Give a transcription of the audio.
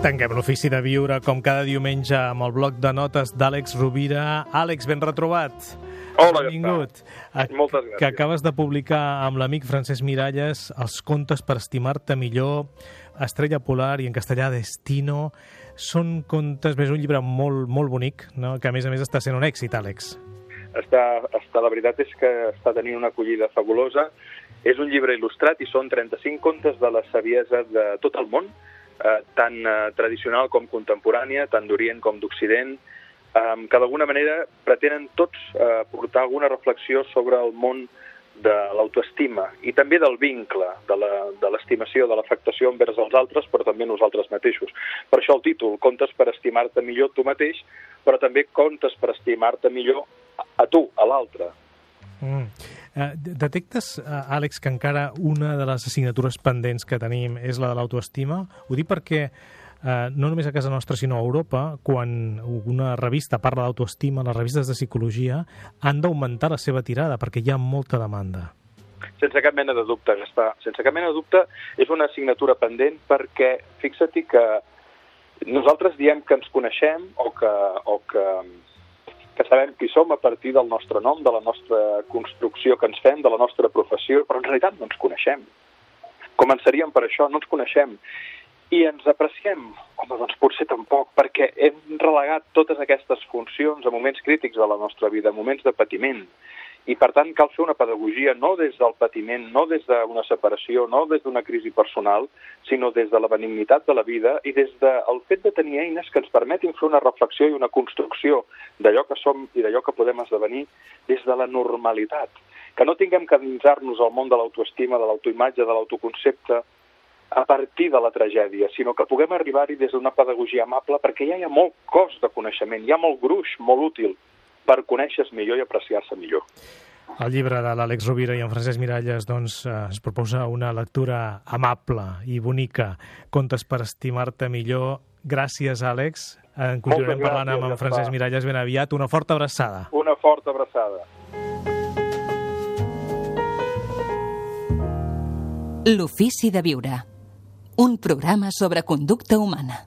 Tanquem l'ofici de viure com cada diumenge amb el bloc de notes d'Àlex Rovira. Àlex, ben retrobat. Hola, Benvingut. Gaspar. Moltes gràcies. Que acabes de publicar amb l'amic Francesc Miralles els contes per estimar-te millor, Estrella Polar i en castellà Destino. Són contes, és un llibre molt, molt bonic, no? que a més a més està sent un èxit, Àlex. Està, està, la veritat és que està tenint una acollida fabulosa. És un llibre il·lustrat i són 35 contes de la saviesa de tot el món, eh, tant eh, tradicional com contemporània, tant d'Orient com d'Occident, eh, que d'alguna manera pretenen tots eh, portar alguna reflexió sobre el món de l'autoestima i també del vincle, de l'estimació, de l'afectació envers els altres, però també nosaltres mateixos. Per això el títol, Contes per estimar-te millor tu mateix, però també Contes per estimar-te millor a tu, a l'altre. Mm. Eh, detectes, eh, Àlex, que encara una de les assignatures pendents que tenim és la de l'autoestima? Ho dic perquè eh, no només a casa nostra, sinó a Europa, quan una revista parla d'autoestima, les revistes de psicologia han d'augmentar la seva tirada perquè hi ha molta demanda. Sense cap mena de dubte, Gaspar. Sense cap mena de dubte, és una assignatura pendent perquè fixa-t'hi que nosaltres diem que ens coneixem o que, o que que sabem qui som a partir del nostre nom, de la nostra construcció que ens fem, de la nostra professió, però en realitat no ens coneixem. Començaríem per això, no ens coneixem. I ens apreciem? Home, doncs potser tampoc, perquè hem relegat totes aquestes funcions a moments crítics de la nostra vida, moments de patiment, i per tant cal fer una pedagogia no des del patiment, no des d'una separació, no des d'una crisi personal, sinó des de la benignitat de la vida i des del fet de tenir eines que ens permetin fer una reflexió i una construcció d'allò que som i d'allò que podem esdevenir des de la normalitat. Que no tinguem que endinsar-nos al món de l'autoestima, de l'autoimatge, de l'autoconcepte, a partir de la tragèdia, sinó que puguem arribar-hi des d'una pedagogia amable, perquè ja hi ha molt cos de coneixement, hi ha molt gruix, molt útil, per conèixer-se millor i apreciar-se millor. El llibre de l'Àlex Rovira i en Francesc Miralles doncs, eh, es proposa una lectura amable i bonica, contes per estimar-te millor. Gràcies, Àlex. En continuarem gràcies, parlant amb en Francesc Miralles ben aviat. Una forta abraçada. Una forta abraçada. L'ofici de viure. Un programa sobre conducta humana.